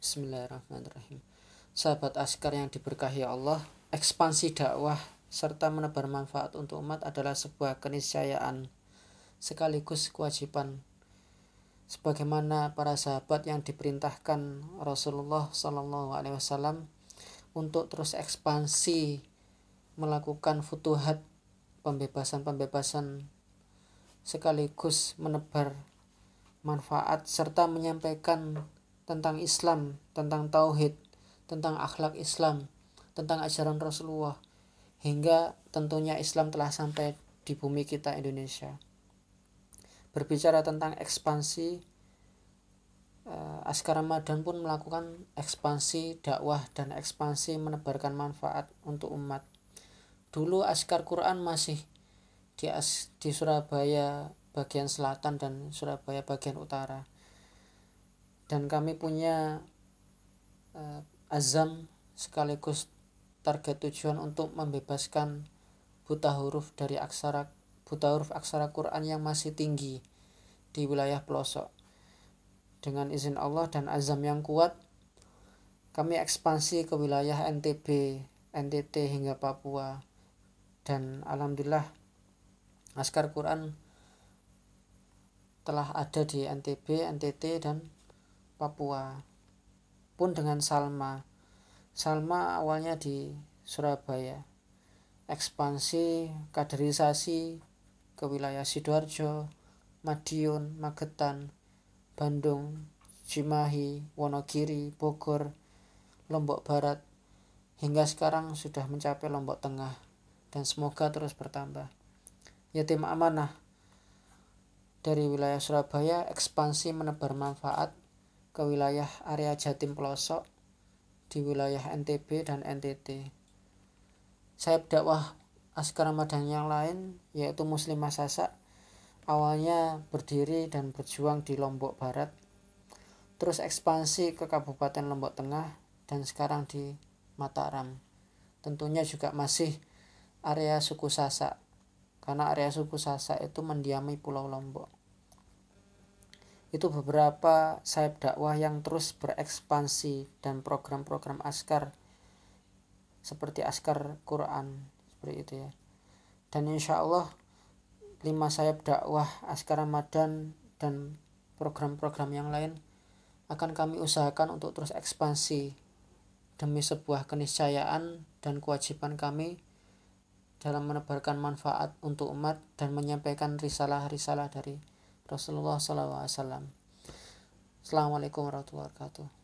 Bismillahirrahmanirrahim. Sahabat askar yang diberkahi Allah, ekspansi dakwah serta menebar manfaat untuk umat adalah sebuah keniscayaan sekaligus kewajiban sebagaimana para sahabat yang diperintahkan Rasulullah Wasallam untuk terus ekspansi melakukan futuhat pembebasan-pembebasan sekaligus menebar manfaat serta menyampaikan tentang Islam, tentang tauhid, tentang akhlak Islam, tentang ajaran Rasulullah hingga tentunya Islam telah sampai di bumi kita Indonesia. Berbicara tentang ekspansi eh, Askar Ramadan pun melakukan ekspansi dakwah dan ekspansi menebarkan manfaat untuk umat. Dulu Askar Quran masih di, di Surabaya bagian selatan dan Surabaya bagian utara dan kami punya uh, azam sekaligus target tujuan untuk membebaskan buta huruf dari aksara buta huruf aksara Quran yang masih tinggi di wilayah pelosok. Dengan izin Allah dan azam yang kuat, kami ekspansi ke wilayah NTB, NTT hingga Papua. Dan alhamdulillah Askar Quran telah ada di NTB, NTT dan Papua. Pun dengan Salma. Salma awalnya di Surabaya. Ekspansi kaderisasi ke wilayah Sidoarjo Madiun Magetan Bandung Cimahi Wonogiri Bogor Lombok Barat. Hingga sekarang sudah mencapai Lombok Tengah dan semoga terus bertambah. Yatim amanah. Dari wilayah Surabaya ekspansi menebar manfaat ke wilayah area Jatim Pelosok di wilayah NTB dan NTT. Sayap dakwah Askar Ramadan yang lain yaitu Muslim Masasa awalnya berdiri dan berjuang di Lombok Barat terus ekspansi ke Kabupaten Lombok Tengah dan sekarang di Mataram. Tentunya juga masih area suku Sasak karena area suku Sasak itu mendiami Pulau Lombok itu beberapa sayap dakwah yang terus berekspansi dan program-program askar seperti askar Quran seperti itu ya. Dan insya Allah lima sayap dakwah askar Ramadan dan program-program yang lain akan kami usahakan untuk terus ekspansi demi sebuah keniscayaan dan kewajiban kami dalam menebarkan manfaat untuk umat dan menyampaikan risalah-risalah dari Rasulullah SAW. Assalamualaikum warahmatullahi wabarakatuh.